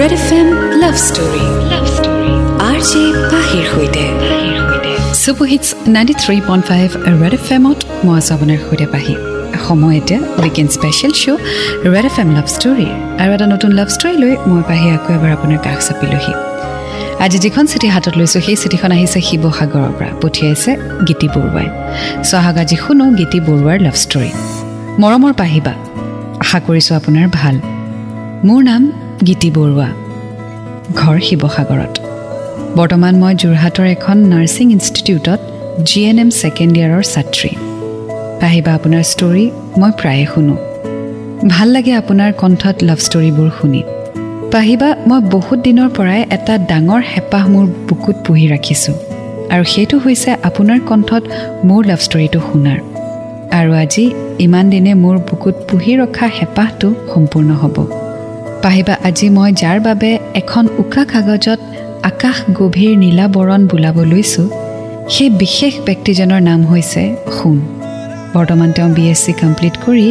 Red F M love story love story R J পাহিৰ সৈতে superhits ninety three point five red F এমত মই আছোঁ আপোনাৰ সৈতে পাহি। সময় এতিয়া weekend special show' red F M love story আৰু এটা নতুন লাভ ষ্টৰী লৈ মই পাহি আকৌ এবাৰ আপোনাৰ কাষ চাপিলোহি। আজি যিখন চিঠি হাতত লৈছোঁ সেই চিঠিখন আহিছে শিৱসাগৰৰ পৰা। পঠিয়াইছে গীতি বৰুৱাই। চহাগ আজি শুনো গীতি বৰুৱাৰ লাভ ষ্টৰী মৰমৰ পাহিবা। আশা কৰিছোঁ আপোনাৰ ভাল। মোৰ নাম গীতি বৰুৱা। ঘৰ শিৱসাগৰত। বৰ্তমান মই যোৰহাটৰ এখন নাৰ্ছিং ইনষ্টিটিউটত জি এন এম ছেকেণ্ড ইয়াৰৰ ছাত্ৰী। পাহিবা আপোনাৰ ষ্টৰী মই প্ৰায়ে শুনো। ভাল লাগে আপোনাৰ কণ্ঠত লাভ ষ্টৰীবোৰ শুনি। পাহিবা মই বহুত দিনৰ পৰাই এটা ডাঙৰ হেঁপাহ মোৰ বুকুত পুহি ৰাখিছোঁ। আৰু সেইটো হৈছে আপোনাৰ কণ্ঠত মোৰ লাভ ষ্টৰীটো শুনাৰ। আৰু আজি ইমান দিনে মোৰ বুকুত পুহি ৰখা হেঁপাহটো সম্পূৰ্ণ হ'ব। পাহিবা আজি মই যাৰ বাবে এখন উকা কাগজত আকাশ গভীৰ নীলা বৰণ বোলাব লৈছোঁ সেই বিশেষ ব্যক্তিজনৰ নাম হৈছে সোণ বৰ্তমান তেওঁ বি এছ চি কমপ্লিট কৰি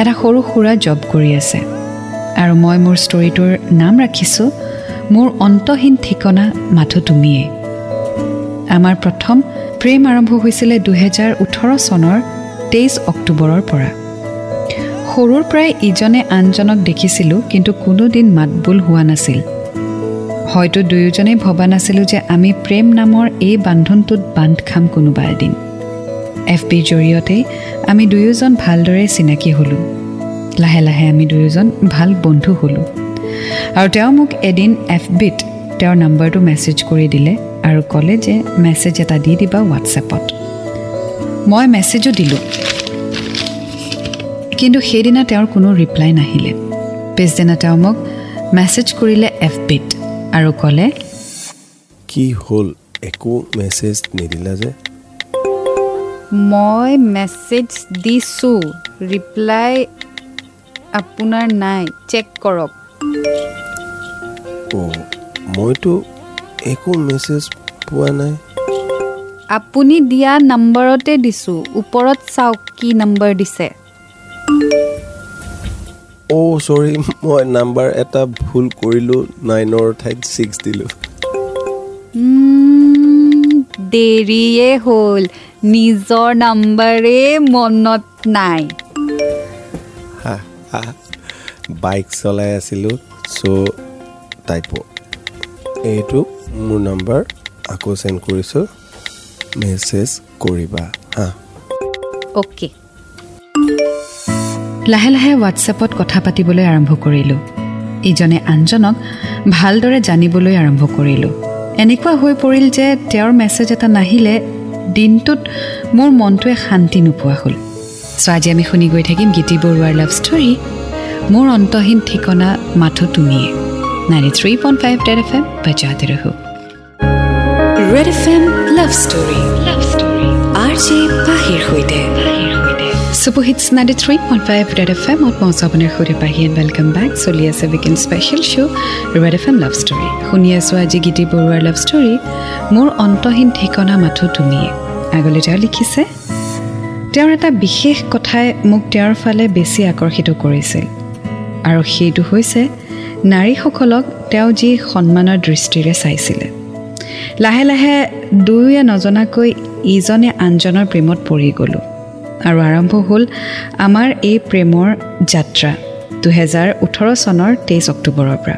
এটা সৰু সুৰা জব কৰি আছে। আৰু মই মোৰ ষ্টৰিটোৰ নাম ৰাখিছোঁ মোৰ অন্তহীন ঠিকনা মাথো তুমিয়ে আমাৰ প্ৰথম প্ৰেম আৰম্ভ হৈছিলে দুহেজাৰ ওঠৰ চনৰ তেইছ অক্টোবৰৰ পৰা। সৰুৰ পৰাই ইজনে আনজনক দেখিছিলোঁ কিন্তু কোনোদিন মাতবোল হোৱা নাছিল। হয়তো দুয়োজনেই ভবা নাছিলোঁ যে আমি প্ৰেম নামৰ এই বান্ধোনটোত বান্ধ খাম কোনোবা এদিন। এফ বিৰ জৰিয়তে আমি দুয়োজন ভালদৰে চিনাকি হ'লোঁ। লাহে লাহে আমি দুয়োজন ভাল বন্ধু হ'লোঁ। আৰু তেওঁ মোক এদিন এফ বিত তেওঁৰ নাম্বাৰটো মেছেজ কৰি দিলে আৰু ক'লে যে মেছেজ এটা দি দিবা হোৱাটছএপত। মই মেছেজো দিলোঁ। কিন্তু সেইদিনা তেওঁৰ কোনো ৰিপ্লাই নাহিলে। পিছদিনা তেওঁ মোক মেছেজ কৰিলে এফ বিত আৰু ক'লে কি হ'ল? একো মেছেজ নিদিলা যে? মই মেছেজ দিছোঁ। ৰিপ্লাই আপোনাৰ নাই। চেক কৰক। অ' মইতো একো মেছেজ পোৱা নাই। আপুনি দিয়া নম্বৰতে দিছোঁ। ওপৰত চাওক কি নম্বৰ দিছে। অ' চৰি মই নাম্বাৰ এটা ভুল কৰিলোঁ নাইনৰ ঠাইত ছিক্স দিলোঁ। দেৰিয়ে হ'ল। নিজৰ নাম্বাৰে মনত নাই। বাইক চলাই আছিলোঁ চ' টাইপ এইটো মোৰ নাম্বাৰ আকৌ চেণ্ড কৰিছোঁ। মেছেজ কৰিবা হা। অ'কে লাহে লাহে হোৱাটছএপত কথা পাতিবলৈ আৰম্ভ কৰিলোঁ। ইজনে আনজনক ভালদৰে জানিবলৈ আৰম্ভ কৰিলোঁ। এনেকুৱা হৈ পৰিল যে তেওঁৰ মেছেজ এটা নাহিলে দিনটোত মোৰ মনটোৱে শান্তি নোপোৱা হ'ল। চ' আজি আমি শুনি গৈ থাকিম গীতি বৰুৱাৰ লাভ ষ্টৰী মোৰ অন্তহীন ঠিকনা মাথো তুমিয়ে। Ninety three point five red F M বজাতে ৰহো। Red F M love story love story R J পাহিৰ সৈতে। Superhits ninety three point five red F এমত মই আপোনাৰ সৈতে পাহি এণ্ড ৱেলকাম বেক চলি আছে weekend special show' red F M love story শুনি আছোঁ আজি গীতি বৰুৱাৰ লাভ ষ্টৰী মোৰ অন্তহীন ঠিকনা মাথো তুমিয়ে আগলৈ তেওঁ লিখিছে তেওঁৰ এটা বিশেষ কথাই মোক তেওঁৰ ফালে বেছি আকৰ্ষিত কৰিছিল। আৰু সেইটো হৈছে নাৰীসকলক তেওঁ যি সন্মানৰ দৃষ্টিৰে চাইছিলে। লাহে লাহে দুয়োৱে নজনাকৈ ইজনে আনজনৰ প্ৰেমত পৰি গ'লোঁ। আৰু আৰম্ভ হ'ল আমাৰ এই প্ৰেমৰ যাত্ৰা দুহেজাৰ ওঠৰ চনৰ তেইছ অক্টোবৰৰ পৰা।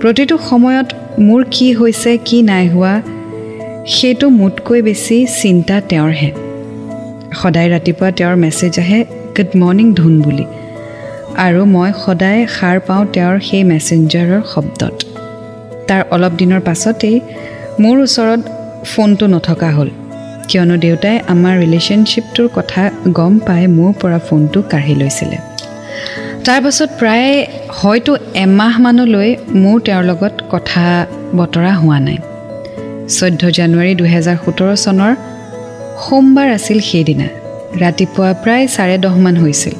প্ৰতিটো সময়ত মোৰ কি হৈছে কি নাই হোৱা সেইটো মোতকৈ বেছি চিন্তা তেওঁৰহে। সদায় ৰাতিপুৱা তেওঁৰ মেছেজ আহে গুড মৰ্ণিং ধুন বুলি। আৰু মই সদায় সাৰ পাওঁ তেওঁৰ সেই মেছেঞ্জাৰৰ শব্দত। তাৰ অলপ দিনৰ পাছতেই মোৰ ওচৰত ফোনটো নথকা হ'ল। কিয়নো দেউতাই আমাৰ ৰিলেশ্যনশ্বিপটোৰ কথা গম পাই মোৰ পৰা ফোনটো কাঢ়ি লৈছিলে। তাৰপাছত প্ৰায় হয়তো এমাহমানলৈ মোৰ তেওঁৰ লগত কথা বতৰা হোৱা নাই। চৈধ্য জানুৱাৰী দুহেজাৰ সোতৰ চনৰ সোমবাৰ আছিল সেইদিনা। ৰাতিপুৱা প্ৰায় চাৰে দহমান হৈছিল।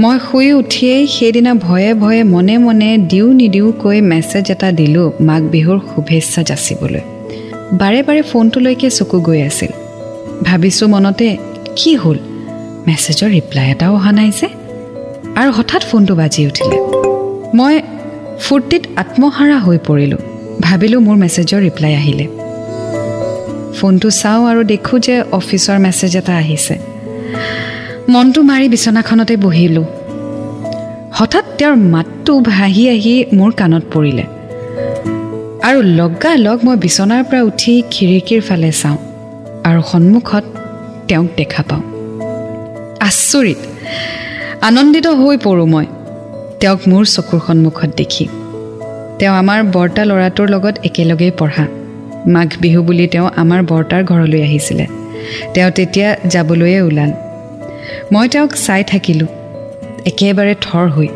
মই শুই উঠিয়েই সেইদিনা ভয়ে ভয়ে মনে মনে দিওঁ নিদিওঁকৈ মেছেজ এটা দিলোঁ মাঘ বিহুৰ শুভেচ্ছা যাচিবলৈ। বাৰে বাৰে ফোনটোলৈকে চকু গৈ আছিল। ভাবিছোঁ মনতে কি হ'ল? মেছেজৰ ৰিপ্লাই এটাও অহা নাই যে? আৰু হঠাৎ ফোনটো বাজি উঠিলে। মই ফূৰ্তিত আত্মহাৰা হৈ পৰিলোঁ। ভাবিলোঁ মোৰ মেছেজৰ ৰিপ্লাই আহিলে। ফোনটো চাওঁ আৰু দেখোঁ যে অফিচৰ মেছেজ এটা আহিছে। মনটো মাৰি বিচনাখনতে বহিলোঁ। হঠাৎ তেওঁৰ মাতটো ভাহি আহি মোৰ কাণত পৰিলে। আৰু লগালগ মই বিচনাৰ পৰা উঠি খিৰিকীৰ ফালে চাওঁ আৰু সন্মুখত তেওঁক দেখা পাওঁ। আচৰিত! আনন্দিত হৈ পৰোঁ মই। তেওঁক মোৰ চকুৰ সন্মুখত দেখি। তেওঁ আমাৰ বৰ্তা ল'ৰাটোৰ লগত একেলগেই পঢ়া। মাঘ বিহু বুলি তেওঁ আমাৰ বৰ্তাৰ ঘৰলৈ আহিছিলে। তেওঁ তেতিয়া যাবলৈয়ে ওলাল। মই তেওঁক চাই থাকিলোঁ। একেবাৰে থৰ হৈ।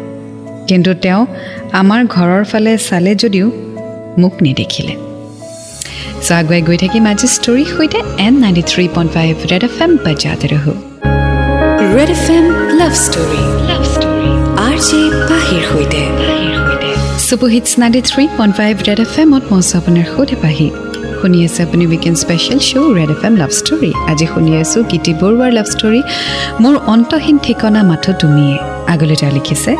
কিন্তু তেওঁ আমাৰ ঘৰৰ ফালে চালে যদিও মোক নেদেখিলে। চ' আগুৱাই গৈ থাকিম আজি ষ্টৰীৰ সৈতে and ninety three point five red F M বাজাতে ৰহো। Red F M love story love story R J পাহিৰ সৈতে। Superhits ninety three point five red F এমত মঞ্চ আপোনাৰ সৈতে পাহি। শুনি আছে আপুনি weekend special show' red F M love story আজি শুনি আছোঁ গীতি বৰুৱাৰ লাভ ষ্টৰী মোৰ অন্তহীন ঠিকনা মাথো তুমিয়ে। আগলৈ তেওঁ লিখিছে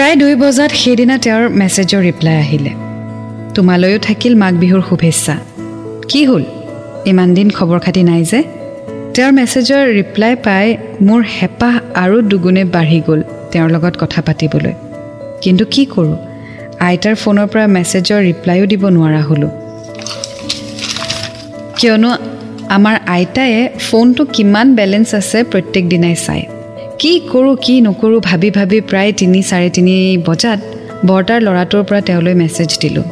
প্ৰায় দুই বজাত সেইদিনা তেওঁৰ মেছেজৰ ৰিপ্লাই আহিলে। তোমালৈও থাকিল মাঘ বিহুৰ শুভেচ্ছা। কি হ'ল? ইমান দিন খবৰ খাতি নাই যে? তেওঁৰ মেছেজৰ ৰিপ্লাই পাই মোৰ হেঁপাহ আৰু দুগুণে বাঢ়ি গ'ল তেওঁৰ লগত কথা পাতিবলৈ। কিন্তু কি কৰোঁ? আইতাৰ ফোনৰ পৰা মেছেজৰ ৰিপ্লাইও দিব নোৱাৰা হ'লোঁ। কিয়নো আমাৰ আইতায়ে ফোনটো কিমান বেলেঞ্চ আছে প্ৰত্যেক দিনাই চায়। কি কৰোঁ কি নকৰোঁ ভাবি ভাবি প্ৰায় তিনি চাৰে তিনি বজাত বৰ্তাৰ ল'ৰাটোৰ পৰা তেওঁলৈ মেছেজ দিলোঁ।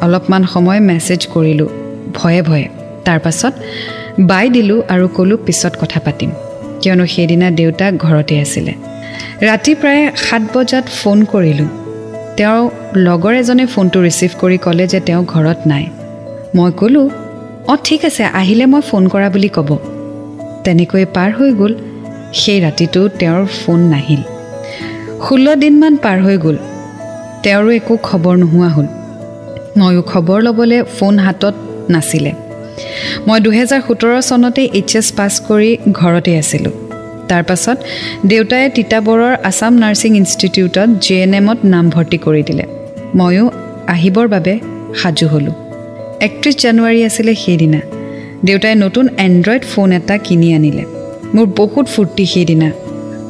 অলপমান সময় মেছেজ কৰিলোঁ ভয়ে ভয়ে। তাৰ পাছত বাই দিলোঁ আৰু ক'লোঁ পিছত কথা পাতিম কিয়নো সেইদিনা দেউতা ঘৰতে আছিলে। ৰাতি প্ৰায় সাত বজাত ফোন কৰিলোঁ। তেওঁৰ লগৰ এজনে ফোনটো ৰিচিভ কৰি ক'লে যে তেওঁ ঘৰত নাই। মই ক'লোঁ অঁ ঠিক আছে আহিলে মই ফোন কৰা বুলি ক'ব। তেনেকৈ পাৰ হৈ গ'ল। সেই ৰাতিটো তেওঁৰ ফোন নাহিল। ষোল্ল দিনমান পাৰ হৈ গ'ল। তেওঁৰো একো খবৰ নোহোৱা হ'ল। ময়ো খবৰ ল'বলৈ ফোন হাতত নাছিলে। মই দুহেজাৰ সোতৰ চনতে এইচ এছ পাছ কৰি ঘৰতে আছিলোঁ। তাৰ পাছত দেউতাই তিতাবৰৰ আছাম নাৰ্ছিং ইনষ্টিটিউটত জে এন এমত নামভৰ্তি কৰি দিলে। ময়ো আহিবৰ বাবে সাজু হ'লোঁ। একত্ৰিছ জানুৱাৰী আছিলে সেইদিনা। দেউতাই নতুন এণ্ড্ৰইড ফোন এটা কিনি আনিলে। মোৰ বহুত ফূৰ্তি সেইদিনা।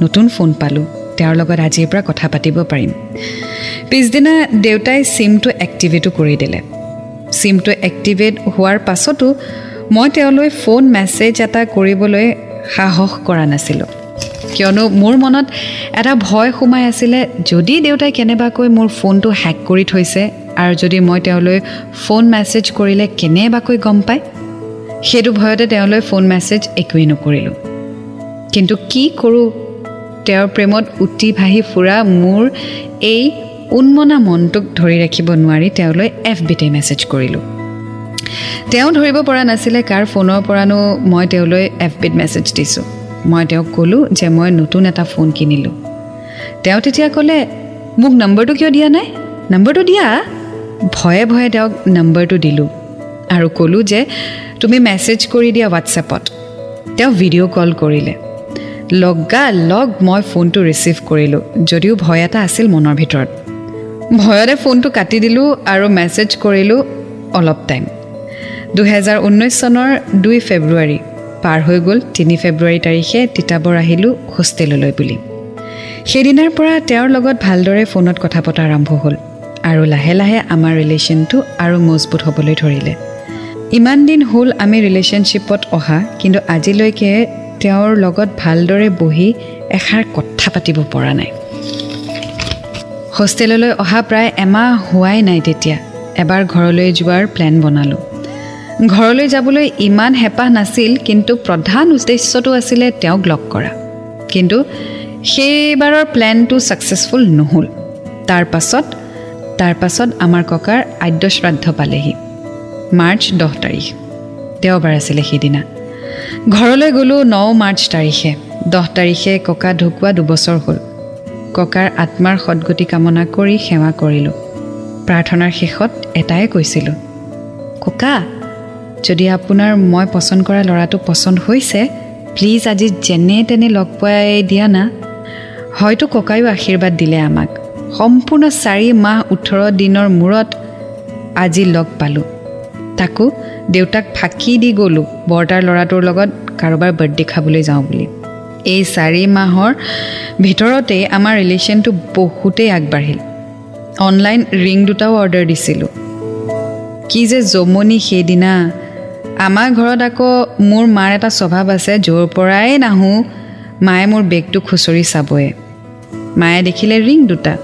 নতুন ফোন পালোঁ। তেওঁৰ লগত আজিৰ পৰা কথা পাতিব পাৰিম। পিছদিনা দেউতাই চিমটো এক্টিভেটো কৰি দিলে। চিমটো এক্টিভেট হোৱাৰ পাছতো মই তেওঁলৈ ফোন মেছেজ এটা কৰিবলৈ সাহস কৰা নাছিলোঁ। কিয়নো মোৰ মনত এটা ভয় সোমাই আছিলে যদি দেউতাই কেনেবাকৈ মোৰ ফোনটো হেক কৰি থৈছে আৰু যদি মই তেওঁলৈ ফোন মেছেজ কৰিলে কেনেবাকৈ গম পায়? সেইটো ভয়তে তেওঁলৈ ফোন মেছেজ একোৱেই নকৰিলোঁ। কিন্তু কি কৰোঁ? তেওঁৰ প্ৰেমত উটি ভাহি ফুৰা মোৰ এই উন্মনা মনটোক ধৰি ৰাখিব নোৱাৰি তেওঁলৈ এফ বিতে মেছেজ কৰিলোঁ। তেওঁ ধৰিব পৰা নাছিলে কাৰ ফোনৰ পৰানো মই তেওঁলৈ এফ বিত মেছেজ দিছোঁ। মই তেওঁক ক'লোঁ যে মই নতুন এটা ফোন কিনিলোঁ। তেওঁ তেতিয়া ক'লে মোক নম্বৰটো কিয় দিয়া নাই? নম্বৰটো দিয়া? ভয়ে ভয়ে তেওঁক নম্বৰটো দিলোঁ আৰু ক'লোঁ যে তুমি মেছেজ কৰি দিয়া হোৱাটছএপত তেওঁ ভিডিঅ' কল কৰিলে। লগা লগ মই ফোনটো ৰিচিভ কৰিলোঁ। যদিও ভয় এটা আছিল মনৰ ভিতৰত। ভয়তে ফোনটো কাটি দিলোঁ আৰু মেছেজ কৰিলোঁ অলপ টাইম দুহেজাৰ ঊনৈছ চনৰ দুই ফেব্ৰুৱাৰী পাৰ হৈ গ'ল তিনি ফেব্ৰুৱাৰী তাৰিখে তিতাবৰ আহিলোঁ হোষ্টেললৈ বুলি। সেইদিনাৰ পৰা তেওঁৰ লগত ভালদৰে ফোনত কথা পতা আৰম্ভ হ'ল আৰু লাহে লাহে আমাৰ ৰিলেশ্যনটো আৰু মজবুত হ'বলৈ ধৰিলে। ইমান দিন হ'ল আমি ৰিলেশ্যনশ্বিপত অহা কিন্তু আজিলৈকে তেওঁৰ লগত ভালদৰে বহি এষাৰ কথা পাতিব পৰা নাই। হোষ্টেললৈ অহা প্ৰায় এমাহ হোৱাই নাই তেতিয়া। এবাৰ ঘৰলৈ যোৱাৰ প্লেন বনালোঁ। ঘৰলৈ যাবলৈ ইমান হেঁপাহ নাছিল কিন্তু প্ৰধান উদ্দেশ্যটো আছিলে তেওঁক লগ কৰা। কিন্তু সেইবাৰৰ প্লেনটো ছাকচেছফুল নহ'ল। তাৰ পাছত তাৰ পাছত আমাৰ ককাৰ আদ্য শ্ৰাদ্ধ পালেহি। মাৰ্চ দহ তাৰিখ। দেওবাৰ আছিলে সেইদিনা। ঘৰলৈ গ'লোঁ ন মাৰ্চ তাৰিখে। দহ তাৰিখে ককা ঢুকোৱা দুবছৰ হ'ল। ককাৰ আত্মাৰ সদগতি কামনা কৰি সেৱা কৰিলোঁ। প্ৰাৰ্থনাৰ শেষত এটাই কৈছিলোঁ ককা যদি আপোনাৰ মই পচন্দ কৰা ল'ৰাটো পচন্দ হৈছে প্লিজ আজি যেনে তেনে লগ পোৱাই দিয়া না। হয়তো ককায়ো আশীৰ্বাদ দিলে আমাক। সম্পূৰ্ণ চাৰি মাহ ওঠৰ দিনৰ মূৰত আজি লগ পালোঁ। তাকো দেউতাক ফাঁকি দি গ'লোঁ বৰতাৰ ল'ৰাটোৰ লগত কাৰোবাৰ বাৰ্থডে খাবলৈ যাওঁ বুলি। এই চাৰি মাহৰ ভিতৰতেই আমাৰ ৰিলেশ্যনটো বহুতেই আগবাঢ়িল। অনলাইন ৰিং দুটাও অৰ্ডাৰ দিছিলোঁ। কি যে জমনি সেইদিনা। আমাৰ ঘৰত আকৌ মোৰ মাৰ এটা স্বভাৱ আছে য'ৰ পৰাই নাহোঁ মায়ে মোৰ বেগটো খুচৰি চাবয়ে। মায়ে দেখিলে ৰিং দুটা।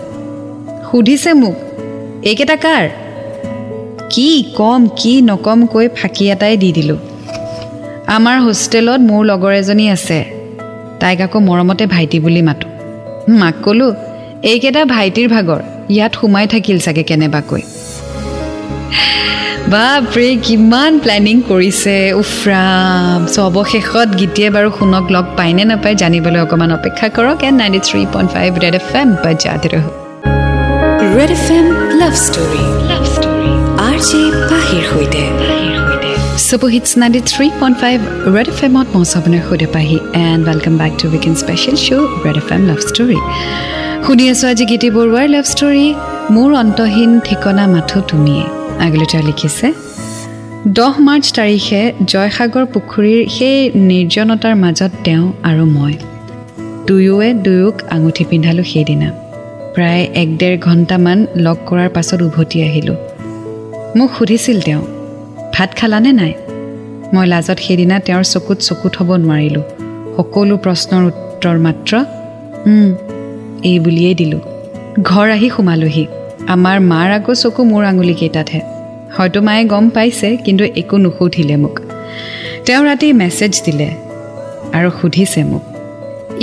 সুধিছে মোক এইকেইটা কাৰ? কি ক'ম কি নকম কৈ ফাঁকি এটাই দি দিলোঁ। আমাৰ হোষ্টেলত মোৰ লগৰ এজনী আছে। তাইক আকৌ মৰমতে ভাইটি বুলি মাতোঁ। মাক ক'লোঁ এইকেইটা ভাইটিৰ ভাগৰ ইয়াত সোমাই থাকিল চাগে কেনেবাকৈ? বাপৰে কিমান প্লেনিং কৰিছে উফৰাম! চ' অৱশেষত গীতিয়ে বাৰু শুনক লগ পায়নে নাপায় জানিবলৈ অকণমান অপেক্ষা কৰক and ninety three point five red F M ৰহ red F M love story R J পাহিৰ সৈতে। Superhits ninety three point five red F এমত মই আপোনাৰ সৈতে পাহি। And welcome back to weekend special show' red F M love story শুনি আছোঁ আজি গীতি বৰুৱাৰ লাভ ষ্টৰী মোৰ অন্তহীন ঠিকনা মাথো তুমিয়ে। আগলৈ তেওঁ লিখিছে দহ মাৰ্চ তাৰিখে জয়সাগৰ পুখুৰীৰ সেই নিৰ্জনতাৰ মাজত তেওঁ আৰু মই দুয়োৱে দুয়োক আঙুঠি পিন্ধালোঁ সেইদিনা। প্ৰায় এক ডেৰ ঘণ্টামান লগ কৰাৰ পাছত উভতি আহিলোঁ। মোক সুধিছিল তেওঁ ভাত খালানে নাই? মই লাজত সেইদিনা তেওঁৰ চকুত চকু থ'ব নোৱাৰিলোঁ। সকলো প্ৰশ্নৰ উত্তৰ মাত্ৰ এই বুলিয়েই দিলোঁ। ঘৰ আহি সোমালোহি। আমাৰ মাৰ আকৌ চকু মোৰ আঙুলিকেইটাতহে হয়তো মায়ে গম পাইছে কিন্তু একো নুসুধিলে মোক। তেওঁ ৰাতি মেছেজ দিলে আৰু সুধিছে মোক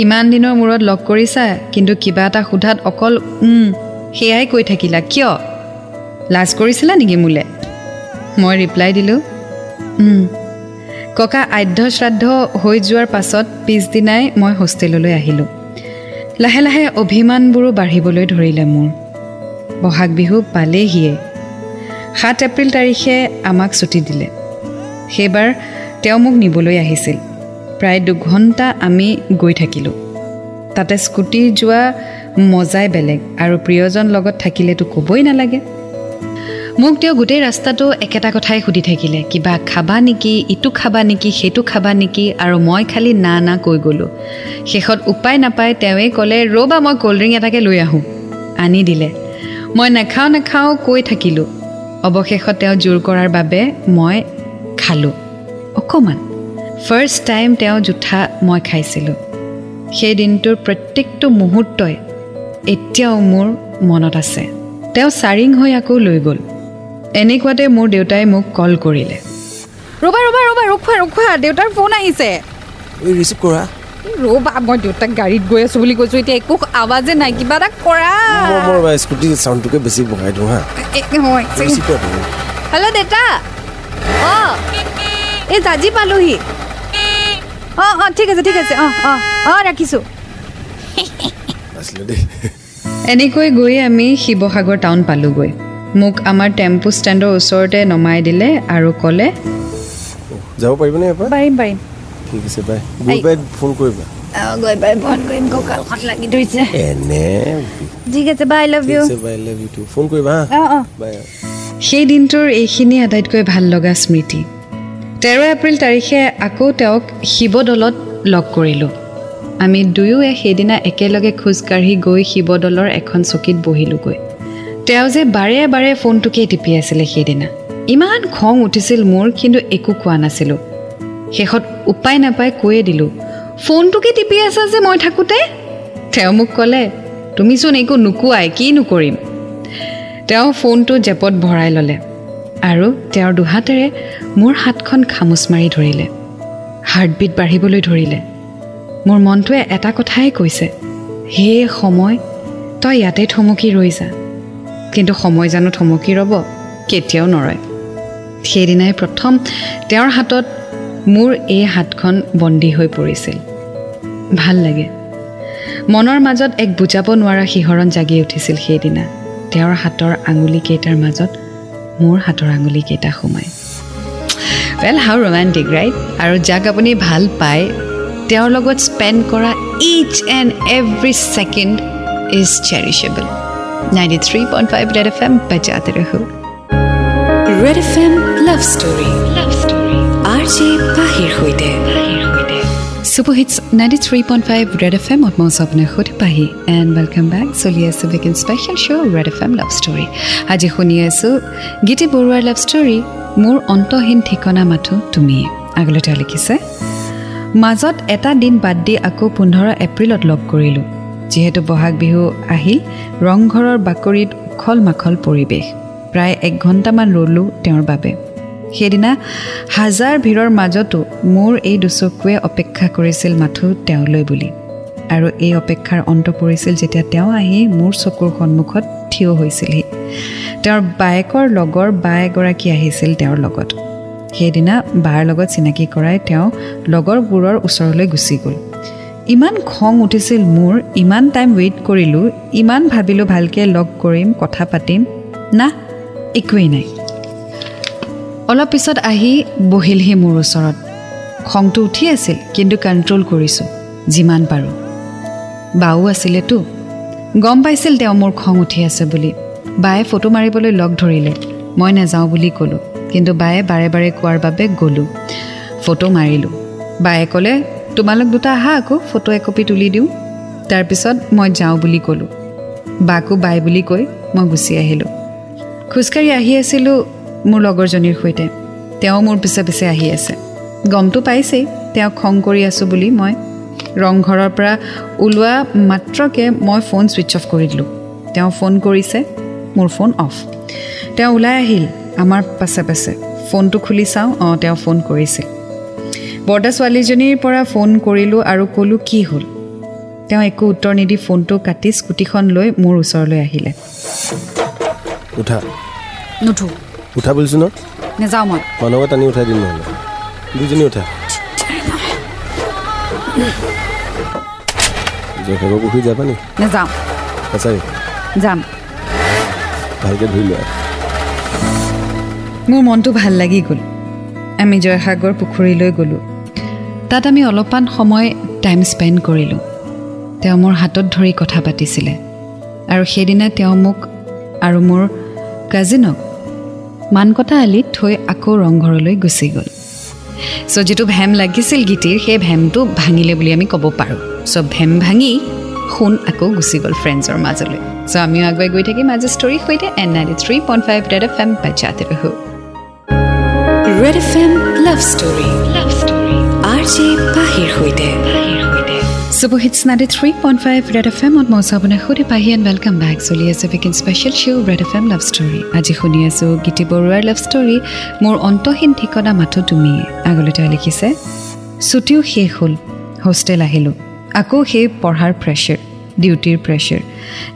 ইমান দিনৰ মূৰত লগ কৰিছা কিন্তু কিবা এটা সোধাত অকল সেয়াই কৈ থাকিলা কিয়? লাজ কৰিছিলা নেকি মোলৈ? মই ৰিপ্লাই দিলোঁ ককা আধ্য শ্ৰাদ্ধ হৈ যোৱাৰ পাছত পিছদিনাই মই হোষ্টেললৈ আহিলোঁ। লাহে লাহে অভিমানবোৰো বাঢ়িবলৈ ধৰিলে মোৰ। বহাগ বিহু পালেহিয়ে। সাত এপ্ৰিল তাৰিখে আমাক ছুটি দিলে। সেইবাৰ তেওঁ মোক নিবলৈ আহিছিল। প্ৰায় দুঘণ্টা আমি গৈ থাকিলোঁ। তাতে স্কুটি যোৱা মজাই বেলেগ আৰু প্ৰিয়জন লগত থাকিলেতো ক'বই নালাগে। মোক তেওঁ গোটেই ৰাস্তাটো একেটা কথাই সুধি থাকিলে কিবা খাবা নেকি ইটো খাবা নেকি সেইটো খাবা নেকি আৰু মই খালি না না কৈ গ'লোঁ। শেষত উপায় নাপায় তেওঁৱেই ক'লে ৰ'বা মই ক'ল্ড ড্ৰিংক এটাকে লৈ আহোঁ। আনি দিলে। মই নাখাওঁ নাখাওঁ কৈ থাকিলোঁ। অৱশেষত তেওঁ জোৰ কৰাৰ বাবে মই খালোঁ। অকণমান ফাৰ্ষ্ট টাইম তেওঁ জোঠা মই খাইছিলোঁ। সেই দিনটোৰ প্ৰত্যেকটো মুহূৰ্তই এতিয়াও মোৰ মনত আছে। তেওঁ চাৰিং হৈ আকৌ লৈ গ'ল। এনেকুৱাতে মোৰ দেউতাই মোক কল কৰিলে। ৰ'বা ৰ'বা ৰ'বা ৰখোৱা ৰখোৱা দেউতাৰ ফোন আহিছে। ৰিচিভ কৰা। ৰ'বা মই দেউতাক গাড়ীত গৈ আছোঁ বুলি কৈছোঁ এতিয়া একো আৱাজে নাই কিবা এটা কৰা। স্কুটি চাউণ্ডটোকে বেছি দিওঁ হা। হেল্ল' দেউতা। অঁ এই জাজি পালোহি। অঁ অঁ ঠিক আছে ঠিক আছে অঁ অঁ অঁ ৰাখিছোঁ। এনেকৈ গৈ আমি শিৱসাগৰ টাউন পালোঁগৈ। মোক আমাৰ টেম্পু ষ্টেণ্ডৰ ওচৰতে নমাই দিলে আৰু ক'লে যাব পাৰিবনে পাৰিম পাৰিম। ঠিক আছে বাই। গৈ পাই ফোন কৰিবা। গৈ পাই ফোন কৰিম কঁকালখন লাগি ধৰিছে। এনে। ঠিক আছে bye love you bye love you too phone কৰিবা হা? অঁ অঁ। বাই সেই দিনটোৰ এইখিনি আটাইতকৈ ভাল লগা স্মৃতি। তেৰ এপ্ৰিল তাৰিখে আকৌ তেওঁক শিৱদৌলত লগ কৰিলোঁ। আমি দুয়োৱে সেইদিনা একেলগে খোজকাঢ়ি গৈ শিৱদৌলৰ এখন চকীত বহিলোঁগৈ। তেওঁ যে বাৰে বাৰে ফোনটোকেই টিপি আছিলে সেইদিনা। ইমান খং উঠিছিল মোৰ কিন্তু একো কোৱা নাছিলোঁ। শেষত উপায় নাপাই কৈয়ে দিলোঁ ফোনটোকে টিপি আছা যে মই থাকোঁতে? তেওঁ মোক ক'লে তুমিচোন একো নোকোৱাই কি নকৰিম? তেওঁ ফোনটো জেপত ভৰাই ল'লে আৰু তেওঁৰ দুহাতেৰে মোৰ হাতখন খামুচ মাৰি ধৰিলে। হাৰ্টবিট বাঢ়িবলৈ ধৰিলে। মোৰ মনটোৱে এটা কথাই কৈছে হে সময় তই ইয়াতে থমকি ৰৈ যা কিন্তু সময় জানো থমকি ৰ'ব? কেতিয়াও নৰয়। সেইদিনাই প্ৰথম তেওঁৰ হাতত মোৰ এই হাতখন বন্দী হৈ পৰিছিল। ভাল লাগে। মনৰ মাজত এক বুজাব নোৱাৰা শিহৰণ জাগি উঠিছিল সেইদিনা। তেওঁৰ হাতৰ আঙুলিকেইটাৰ মাজত মোৰ হাতৰ আঙুলিকেইটা সোমাই। ৱেল হাউ ৰোমেণ্টিক ৰাইট আৰু যাক আপুনি ভাল পায় তেওঁৰ লগত স্পেণ্ড কৰা each and every second is cherishable ninety three point five red F M বজাতে ৰহো red F M love story love story R J পাহিৰ সৈতে super hits ninety three point five red F এমত মই স্বপ্নে সুধি Pahi and welcome back চলি আছোঁ weekend special show' red F M love story আজি শুনি আছোঁ গীতি বৰুৱাৰ লাভ ষ্টৰী মোৰ অন্তহীন ঠিকনা মাথো তুমিয়ে আগলৈ তেওঁ লিখিছে মাজত এটা দিন বাদ দি আকৌ পোন্ধৰ এপ্ৰিলত লগ কৰিলোঁ যিহেতু বহাগ বিহু আহিল ৰংঘৰৰ বাকৰিত উখল মাখল পৰিৱেশ। প্ৰায় এক ঘণ্টামান ৰ'লোঁ তেওঁৰ বাবে। সেইদিনা হাজাৰ ভিৰৰ মাজতো মোৰ এই দুচকুৱে অপেক্ষা কৰিছিল মাথো তেওঁলৈ বুলি। আৰু এই অপেক্ষাৰ অন্ত পৰিছিল যেতিয়া তেওঁ আহি মোৰ চকুৰ সন্মুখত থিয় হৈছিলহি। তেওঁৰ বায়েকৰ লগৰ বা এগৰাকী আহিছিল তেওঁৰ লগত। সেইদিনা বাৰ লগত চিনাকি কৰাই তেওঁ লগৰবোৰৰ ওচৰলৈ গুচি গ'ল। ইমান খং উঠিছিল মোৰ ইমান টাইম ৱেইট কৰিলোঁ ইমান ভাবিলোঁ ভালকৈ লগ কৰিম কথা পাতিম। না একোৱেই নাই। অলপ পিছত আহি বহিলহি মোৰ ওচৰত। খংটো উঠি আছিল কিন্তু কণ্ট্ৰল কৰিছোঁ যিমান পাৰোঁ। বাও আছিলেতো গম পাইছিল তেওঁ মোৰ খং উঠি আছে বুলি। বায়ে ফটো মাৰিবলৈ লগ ধৰিলে। মই নাযাওঁ বুলি ক'লোঁ কিন্তু বায়ে বাৰে বাৰে কোৱাৰ বাবে গ'লোঁ। ফটো মাৰিলোঁ। বায়ে ক'লে তোমালোক দুটা আহা আকৌ ফটো একপি তুলি দিওঁ। তাৰপিছত মই যাওঁ বুলি ক'লোঁ। বাকো বাই বুলি কৈ মই গুচি আহিলোঁ। খোজকাঢ়ি আহি আছিলোঁ মোৰ লগৰজনীৰ সৈতে। তেওঁ মোৰ পিছে পিছে আহি আছে। গমটো পাইছেই তেওঁক খং কৰি আছোঁ বুলি মই ৰংঘৰৰ পৰা ওলোৱা মাত্ৰকে মই ফোন ছুইচ অফ কৰি দিলোঁ। তেওঁ ফোন কৰিছে মোৰ ফোন অফ তেওঁ ওলাই আহিল আমাৰ পাছে পাছে। ফোনটো খুলি চাওঁ অঁ তেওঁ ফোন কৰিছিল বৰ্দা ছোৱালীজনীৰ পৰা ফোন কৰিলোঁ আৰু ক'লোঁ কি হ'ল? তেওঁ একো উত্তৰ নিদি ফোনটো কাটি স্কুটিখন লৈ মোৰ ওচৰলৈ আহিলে। উঠা। নুঠো। উঠা বুলিছোঁ ন? নেযাওঁ মই। মানুহক টানি উঠাই দিম নহ'লে। দুইজনী উঠা। জয়সাগৰ পুখুৰী যাবা নি? নেযাওঁ। সঁচাই? যাম। ভালকৈ ধুই লোৱা। মোৰ মনটো ভাল লাগি গ'ল। আমি জয়সাগৰ পুখুৰীলৈ গ'লোঁ। তাত আমি অলপমান সময় টাইম স্পেণ্ড কৰিলোঁ। তেওঁ মোৰ হাতত ধৰি কথা পাতিছিলে আৰু সেইদিনা তেওঁ মোক আৰু মোৰ কাজিনক মানকটা আলিত থৈ আকৌ ৰংঘৰলৈ গুচি গ'ল। চ' যিটো ভেম লাগিছিল গীতিৰ সেই ভেমটো ভাঙিলে বুলি আমি ক'ব পাৰোঁ। চ' ভেম ভাঙি সোণ আকৌ গুচি গ'ল ফ্ৰেণ্ডছৰ মাজলৈ। চ' আমিও আগুৱাই গৈ থাকিম আজি ষ্টৰীৰ সৈতে and ninety three point five red F M বাজাতে ৰহো red F M love story love story R J পাহিৰ সৈতে super hits ninety three point five red F এমত মই চাবলৈ সুধি পাহি এণ্ড ৱেলকাম বেক চলি আছে weekend special show' red F M love story আজি শুনি আছোঁ গীতি বৰুৱাৰ লাভ ষ্টৰী মোৰ অন্তহীন ঠিকনা মাথো তুমি। আগলৈ তেওঁ লিখিছে ছুটিও শেষ হ'ল হোষ্টেল আহিলোঁ আকৌ সেই পঢ়াৰ প্ৰেছাৰ ডিউটিৰ প্ৰেছাৰ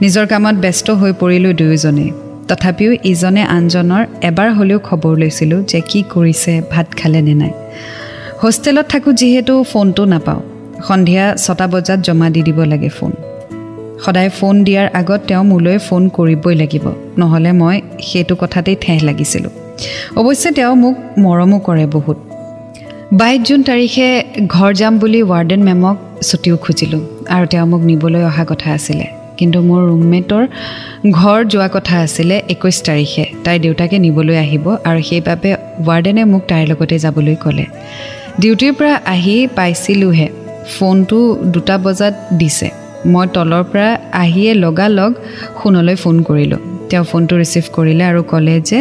নিজৰ কামত ব্যস্ত হৈ পৰিলোঁ দুয়োজনেই তথাপিও ইজনে আনজনৰ এবাৰ হ'লেও খবৰ লৈছিলোঁ যে কি কৰিছে ভাত খালে নে নাই। হোষ্টেলত থাকোঁ যিহেতু ফোনটো নাপাওঁ। সন্ধিয়া ছটা বজাত জমা দি দিব লাগে ফোন। সদায় ফোন দিয়াৰ আগত তেওঁ মোলৈ ফোন কৰিবই লাগিব। নহ'লে মই সেইটো কথাতেই ঠেহ লাগিছিলোঁ। অৱশ্যে তেওঁ মোক মৰমো কৰে বহুত। বাইছ জুন তাৰিখে ঘৰ যাম বুলি ৱাৰ্ডেন মেমক ছুটিও খুজিলোঁ আৰু তেওঁ মোক নিবলৈ অহা কথা আছিলে। কিন্তু মোৰ ৰুমমেটৰ ঘৰ যোৱা কথা আছিলে একৈছ তাৰিখে। তাইৰ দেউতাকে নিবলৈ আহিব আৰু সেইবাবে ৱাৰ্ডেনে মোক তাইৰ লগতে যাবলৈ ক'লে। ডিউটিৰ পৰা আহি পাইছিলোঁহে। ফোনটো দুটা বজাত দিছে। মই তলৰ পৰা আহিয়ে লগালগ সোণলৈ ফোন কৰিলোঁ। তেওঁ ফোনটো ৰিচিভ কৰিলে আৰু ক'লে যে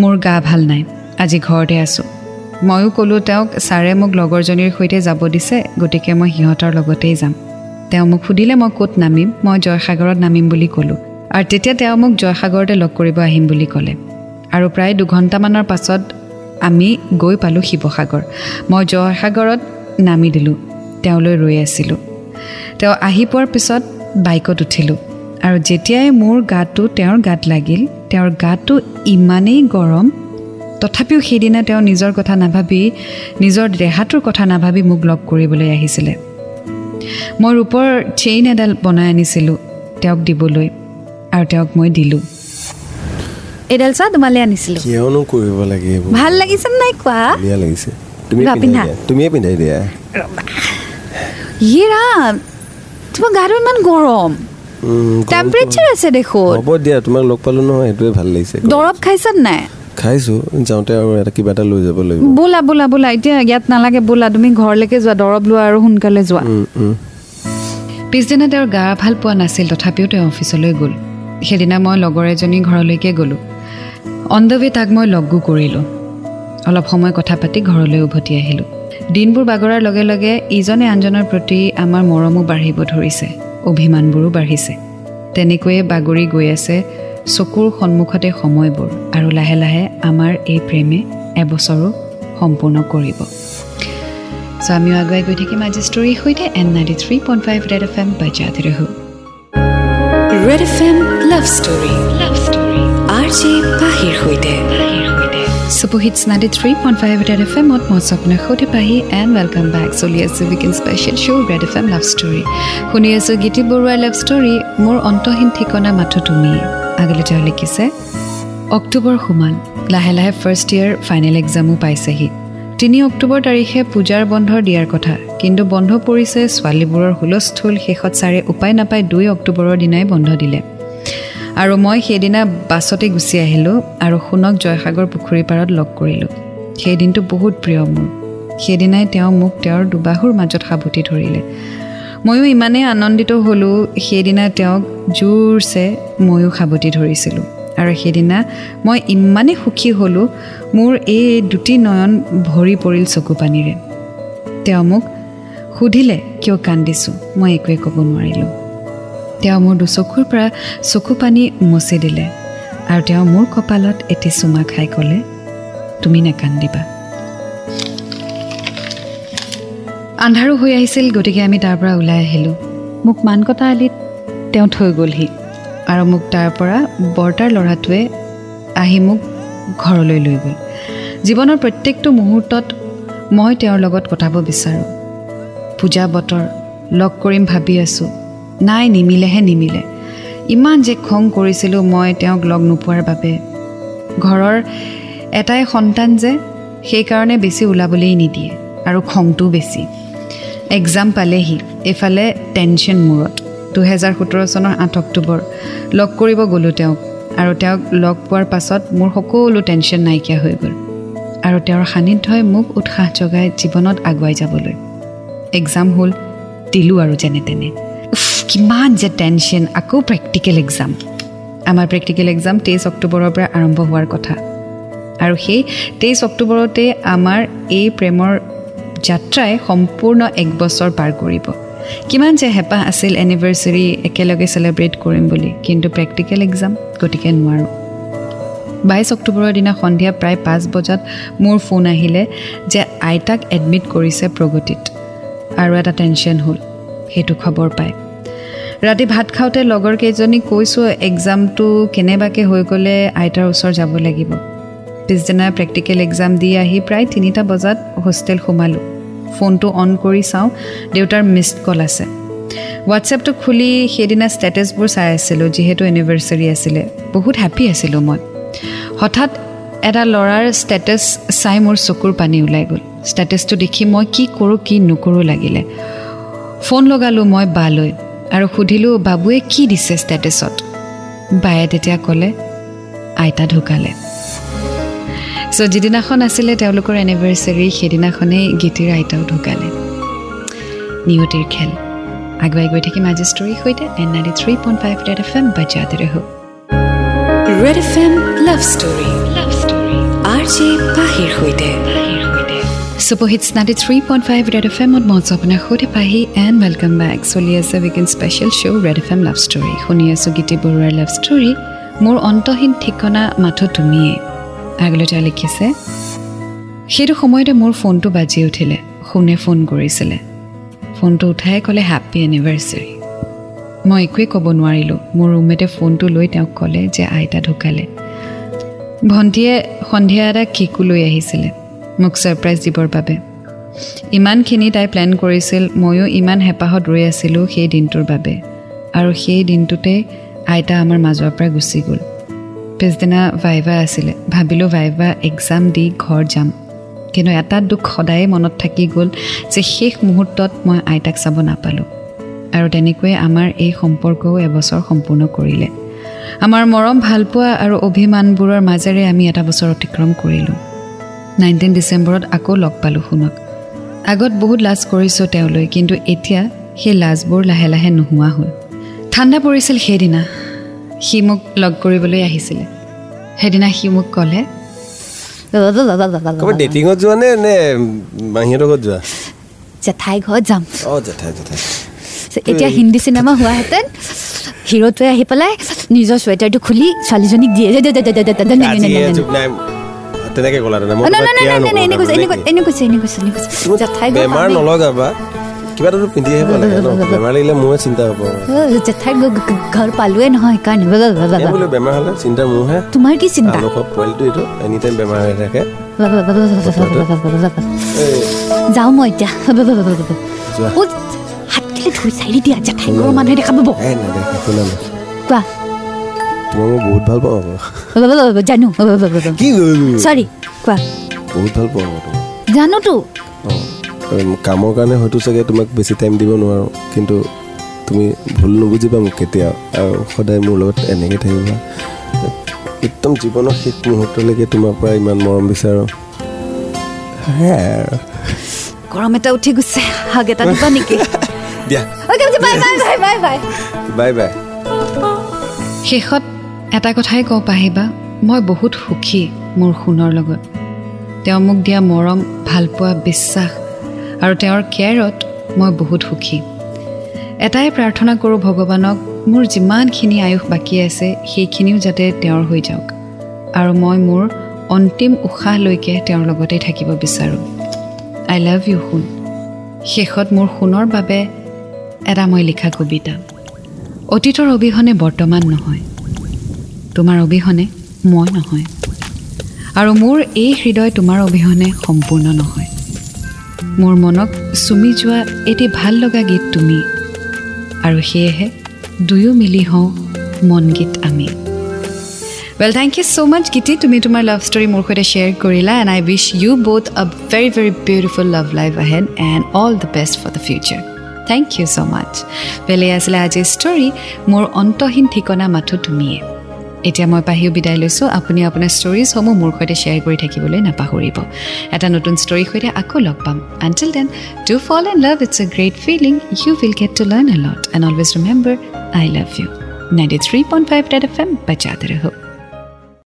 মোৰ গা ভাল নাই। আজি ঘৰতে আছোঁ। ময়ো ক'লোঁ তেওঁক ছাৰে মোক লগৰজনীৰ সৈতে যাব দিছে গতিকে মই সিহঁতৰ লগতেই যাম। তেওঁ মোক সুধিলে মই ক'ত নামিম? মই জয়সাগৰত নামিম বুলি ক'লোঁ। আৰু তেতিয়া তেওঁ মোক জয়সাগৰতে লগ কৰিব আহিম বুলি ক'লে। আৰু প্ৰায় দুঘণ্টামানৰ পাছত আমি গৈ পালোঁ শিৱসাগৰ। মই জয়সাগৰত নামি দিলোঁ। তেওঁলৈ ৰৈ আছিলোঁ। তেওঁ আহি পোৱাৰ পিছত বাইকত উঠিলোঁ। আৰু যেতিয়াই মোৰ গাটো তেওঁৰ গাত লাগিল তেওঁৰ গাটো ইমানেই গৰম তথাপিও সেইদিনা তেওঁ নিজৰ কথা নাভাবি নিজৰ দেহাটোৰ কথা নাভাবি মোক লগ কৰিবলৈ আহিছিলে। মই ৰূপৰ চেইন এডাল বনাই আনিছিলোঁ তেওঁক দিবলৈ আৰু তেওঁক মই দিলোঁ। এইডাল চা তোমালৈ আনিছিলোঁ। কিয়নো কৰিব লাগে ভাল লাগিছে নাই কোৱা? লাগিছে। তুমিয়ে পিন্ধাই দিয়া। তোমাৰ গাটো ইমান গৰম। টেম্পাৰেচাৰ আছে দেখোন। হ'ব দিয়া তোমাক লগ পালো নহয় সেইটোৱে ভাল লাগিছে। দৰৱ খাইছা নাই? খাইছো যাওঁতে আৰু এটা কিবা এটা লৈ যাব লাগিব। বোলা বোলা বোলা এতিয়া ইয়াত নালাগে বোলা তুমি ঘৰলৈকে যোৱা দৰৱ লোৱা আৰু সোনকালে যোৱা। পিছদিনা তেওঁৰ গা ভাল পোৱা নাছিল তথাপিও তেওঁ অফিচলৈ গ'ল। সেইদিনা মই লগৰ এজনী ঘৰলৈকে গ'লোঁ। অন দ্য ৱে তাক মই লগো কৰিলোঁ। অলপ সময় কথা পাতি ঘৰলৈ উভতি আহিলোঁ। দিনবোৰ বাগৰাৰ লগে লগে ইজনে আনজনৰ প্ৰতি আমাৰ মৰমো বাঢ়িব ধৰিছে অভিমানবোৰো বাঢ়িছে। তেনেকৈয়ে বাগৰি গৈ আছে চকুৰ সন্মুখতে সময়বোৰ আৰু লাহে লাহে আমাৰ এই প্ৰেমে এবছৰো সম্পূৰ্ণ কৰিব। চ' আমিও আগুৱাই গৈ থাকিম আজি ষ্টৰীৰ সৈতে and ninety three point five red F M বাজাতে ৰহো। Red F M love story. Love story. R J পাহিৰ সৈতে। Superhits ninety three point five red F এমত মই স্বপ্ন সৈতে পাহি এণ্ড ৱেলকাম বেক চলি আছোঁ weekend special show' red F M love story. শুনি আছোঁ গীতি বৰুৱাৰ লাভ ষ্টৰী মোৰ অন্তহীন ঠিকনা মাথো তুমি। আগলৈ তেওঁ লিখিছে অক্টোবৰ সোমাল। লাহে লাহে ফাৰ্ষ্ট ইয়েৰ ফাইনেল এক্সামো পাইছেহি। তিনি অক্টোবৰ তাৰিখে পূজাৰ বন্ধ দিয়াৰ কথা কিন্তু বন্ধ পৰিছে ছোৱালীবোৰৰ হুলস্থুল শেষত ছাৰে উপায় নাপাই দুই অক্টোবৰৰ দিনাই বন্ধ দিলে। আৰু মই সেইদিনা বাছতে গুচি আহিলোঁ আৰু সোণক জয়সাগৰ পুখুৰী পাৰত লগ কৰিলোঁ। সেই দিনটো বহুত প্ৰিয় মোৰ। সেইদিনাই তেওঁ মোক তেওঁৰ দুবাহুৰ মাজত সাৱটি ধৰিলে। ময়ো ইমানেই আনন্দিত হ'লোঁ সেইদিনা তেওঁক জোৰছে ময়ো সাৱটি ধৰিছিলোঁ। আৰু সেইদিনা মই ইমানেই সুখী হ'লোঁ মোৰ এই দুটি নয়ন ভৰি পৰিল চকু পানীৰে। তেওঁ মোক সুধিলে কিয় কান্দিছোঁ? মই একোৱে ক'ব নোৱাৰিলোঁ। তেওঁ মোৰ দুচকুৰ পৰা চকু পানী মচি দিলে। আৰু তেওঁ মোৰ কপালত এটি চুমা খাই ক'লে তুমি নেকান্দিবা। আন্ধাৰো হৈ আহিছিল গতিকে আমি তাৰ পৰা ওলাই আহিলোঁ। মোক মানকটা আলিত তেওঁ থৈ গ'লহি আৰু মোক তাৰ পৰা বৰ্তাৰ ল'ৰাটোৱে আহি মোক ঘৰলৈ লৈ গ'ল। জীৱনৰ প্ৰত্যেকটো মুহূৰ্তত মই তেওঁৰ লগত কটাব বিচাৰোঁ। পূজা বতৰ লগ কৰিম ভাবি আছোঁ। নাই নিমিলেহে নিমিলে। ইমান যে খং কৰিছিলোঁ মই তেওঁক লগ নোপোৱাৰ বাবে। ঘৰৰ এটাই সন্তান যে সেইকাৰণে বেছি ওলাবলৈ নিদিয়ে আৰু খংটোও বেছি। এক্সাম পালেহি। এইফালে টেনশ্যন মূৰত দুহেজাৰ সোতৰ চনৰ আঠ অক্টোবৰ। লগ কৰিব গ'লোঁ তেওঁক। আৰু তেওঁক লগ পোৱাৰ পাছত মোৰ সকলো টেনশ্যন নাইকিয়া হৈ গ'ল। আৰু তেওঁৰ সান্নিধ্যই মোক উৎসাহ জগাই জীৱনত আগুৱাই যাবলৈ। এক্সাম হ'ল দিলোঁ আৰু যেনে তেনে। কিমান যে টেনশ্যন আকৌ প্ৰেক্টিকেল এক্সাম আমাৰ প্ৰেক্টিকেল এক্সাম তেইছ অক্টোবৰৰ পৰা আৰম্ভ হোৱাৰ কথা। আৰু সেই তেইছ অক্টোবৰতে আমাৰ এই প্ৰেমৰ যাত্ৰাই সম্পূৰ্ণ এক বছৰ পাৰ কৰিব। কিমান যে হেঁপাহ আছিল এনিভাৰ্চেৰী একেলগে চেলিব্ৰেট কৰিম বুলি কিন্তু প্ৰেক্টিকেল এক্সাম গতিকে নোৱাৰোঁ। বাইছ অক্টোবৰৰ দিনা সন্ধিয়া প্ৰায় পাঁচ বজাত মোৰ ফোন আহিলে যে আইতাক এডমিট কৰিছে প্ৰগতিত। আৰু এটা টেনশ্যন হ'ল সেইটো খবৰ পায় ৰাতি ভাত খাওঁতে লগৰ কেইজনীক কৈছোঁ এক্সামটো কেনেবাকৈ হৈ গ'লে আইতাৰ ওচৰ যাব লাগিব? পিছদিনা প্ৰেক্টিকেল এক্সাম দি আহি প্ৰায় তিনিটা বজাত হোষ্টেল সোমালোঁ। ফোনটো অন কৰি চাওঁ দেউতাৰ মিছড কল আছে। হোৱাটছএপটো খুলি সেইদিনা ষ্টেটাছবোৰ চাই আছিলোঁ যিহেতু এনিভাৰ্চাৰী আছিলে। বহুত হেপ্পী আছিলোঁ মই। হঠাৎ এটা ল'ৰাৰ ষ্টেটাছ চাই মোৰ চকুৰ পানী ওলাই গ'ল। ষ্টেটাছটো দেখি মই কি কৰোঁ কি নকৰোঁ লাগিলে। ফোন লগালোঁ মই বালৈ আৰু সুধিলোঁ বাবুৱে কি দিছে ষ্টেটাছত বায়ে তেতিয়া ক'লে আইতা ঢুকালে। চ' যিদিনাখন আছিলে তেওঁলোকৰ এনিভাৰ্চাৰী সেইদিনাখনেই গীতিৰ আইতাও ঢুকালে। নিয়তিৰ খেল। আগুৱাই গৈ থাকিম আজি ষ্টৰীৰ সৈতে and ninety three point five red F M বাজাতে ৰহো। Red F M love story love story R J পাহিৰ সৈতে। Ninety three point five red F এমত আছোঁ আপোনাৰ সৈতে পাহি এণ্ড ৱেলকাম বেক চলি আছে special show' red F M love story শুনি আছোঁ গীতি বৰুৱাৰ লাভ ষ্টৰী মোৰ অন্তহীন ঠিকনা মাথো তুমিয়ে আগলৈ তেওঁ লিখিছে সেইটো সময়তে মোৰ ফোনটো বাজি উঠিলে। সোণে ফোন কৰিছিলে। ফোনটো উঠাই ক'লে হেপ্পী এনিভাৰ্চাৰী মই একোৱে ক'ব নোৱাৰিলোঁ। মোৰ ৰুমমেটে ফোনটো লৈ তেওঁক ক'লে যে আইতা ঢুকালে। ভণ্টীয়ে সন্ধিয়া এটা কেকো লৈ আহিছিলে। মোক ছাৰপ্ৰাইজ দিবৰ বাবে। ইমানখিনি তাই প্লেন কৰিছিল ময়ো ইমান হেঁপাহত ৰৈ আছিলোঁ সেই দিনটোৰ বাবে। আৰু সেই দিনটোতে আইতা আমাৰ মাজৰ পৰা গুচি গ'ল। পিছদিনা ভাইভা আছিলে। ভাবিলোঁ ভাইভা এক্সাম দি ঘৰ যাম। কিন্তু এটা দুখ সদায়ে মনত থাকি গ'ল যে শেষ মুহূৰ্তত মই আইতাক চাব নাপালোঁ। আৰু তেনেকৈয়ে আমাৰ এই সম্পৰ্কও এবছৰ সম্পূৰ্ণ কৰিলে। আমাৰ মৰম ভালপোৱা আৰু অভিমানবোৰৰ মাজেৰে আমি এটা বছৰ অতিক্ৰম কৰিলোঁ। নাইনটিন ডিচেম্বৰত আকৌ লগ পালোঁ শুনক আগত বহুত লাজ কৰিছোঁ তেওঁলৈ কিন্তু এতিয়া সেই লাজবোৰ লাহে লাহে নোহোৱা হ'ল। ঠাণ্ডা পৰিছিল সেইদিনা। সি মোক লগ কৰিবলৈ আহিছিলে সেইদিনা সি মোক ক'লে ডেটিঙত যোৱা নে নে মাহীহঁতৰ ঘৰত যোৱা জেঠাই ঘৰত যাম এতিয়া হিন্দী চিনেমা হোৱাহেঁতেন হিৰোটোৱে আহি পেলাই নিজৰ চুৱেটাৰটো খুলি ছোৱালীজনীক দিয়ে কিবাটোতো পিন্ধি আহিব লাগে ন বেমাৰ লাগিলে মোৰে চিন্তা হ'ব জেঠাই ঘৰ পালোৱে নহয় কাৰণ বোলে বেমাৰ হ'লে চিন্তা মোৰহে তোমাৰ কি চিন্তা পোৱালিটো এইটো এনি টাইম বেমাৰ হৈ থাকে যাওঁ মই এতিয়া জেঠাই ঘৰৰ মানুহে দেখা পাব কোৱা জানো চৰি কোৱা জানোতো কামৰ কাৰণে হয়তো চাগে তোমাক বেছি টাইম দিব নোৱাৰোঁ কিন্তু তুমি ভুল নুবুজিবা মোক কেতিয়াও আৰু সদায় মোৰ লগত এনেকৈ থাকিবা। একদম জীৱনৰ শেষ মুহূৰ্তলৈকে তোমাৰ পৰা ইমান মৰম বিচাৰোঁ। সেয়াই আৰু। গৰম এটা উঠি গৈছে হাগ এটা দিবা নেকি? দিয়া। Okay bye bye bye bye bye. Bye bye. শেষত এটা কথাই কওঁ পাহিবা মই বহুত সুখী মোৰ সোণৰ লগত। তেওঁ মোক দিয়া মৰম ভালপোৱা বিশ্বাস আৰু তেওঁৰ কেয়াৰত মই বহুত সুখী। এটাই প্ৰাৰ্থনা কৰোঁ ভগৱানক মোৰ যিমানখিনি আয়ুস বাকী আছে সেইখিনিও যাতে তেওঁৰ হৈ যাওক আৰু মই মোৰ অন্তিম উশাহলৈকে তেওঁৰ লগতে থাকিব বিচাৰোঁ। আই লাভ ইউ সোণ। শেষত মোৰ সোণৰ বাবে এটা মই লিখা কবিতা। অতীতৰ অবিহনে বৰ্তমান নহয়। তোমাৰ অবিহনে মই নহয়। আৰু মোৰ এই হৃদয় তোমাৰ অবিহনে সম্পূৰ্ণ নহয়। মোৰ মনক চুমি যোৱা এটি ভাল লগা গীত তুমি। আৰু সেয়েহে দুয়ো মিলি হওঁ মন গীত আমি। Well thank you so' much Giti. তুমি তোমাৰ লাভ ষ্টৰী মোৰ সৈতে শ্বেয়াৰ কৰিলা and I wish you both a very very beautiful love life ahead and all the best for the future thank you so' much বেলেগ আছিলে আজিৰ story মোৰ অন্তহীন ঠিকনা মাথো তুমিয়ে। এতিয়া মই পাহিও বিদায় লৈছোঁ। আপুনি আপোনাৰ ষ্টৰিজসমূহ মোৰ সৈতে শ্বেয়াৰ কৰি থাকিবলৈ নাপাহৰিব। এটা নতুন ষ্টৰীৰ সৈতে আকৌ লগ পাম। Until then do fall and love it's a great feeling you will get to learn a lot and always remember I love you ninety three point five red F M বাজাতে ৰহো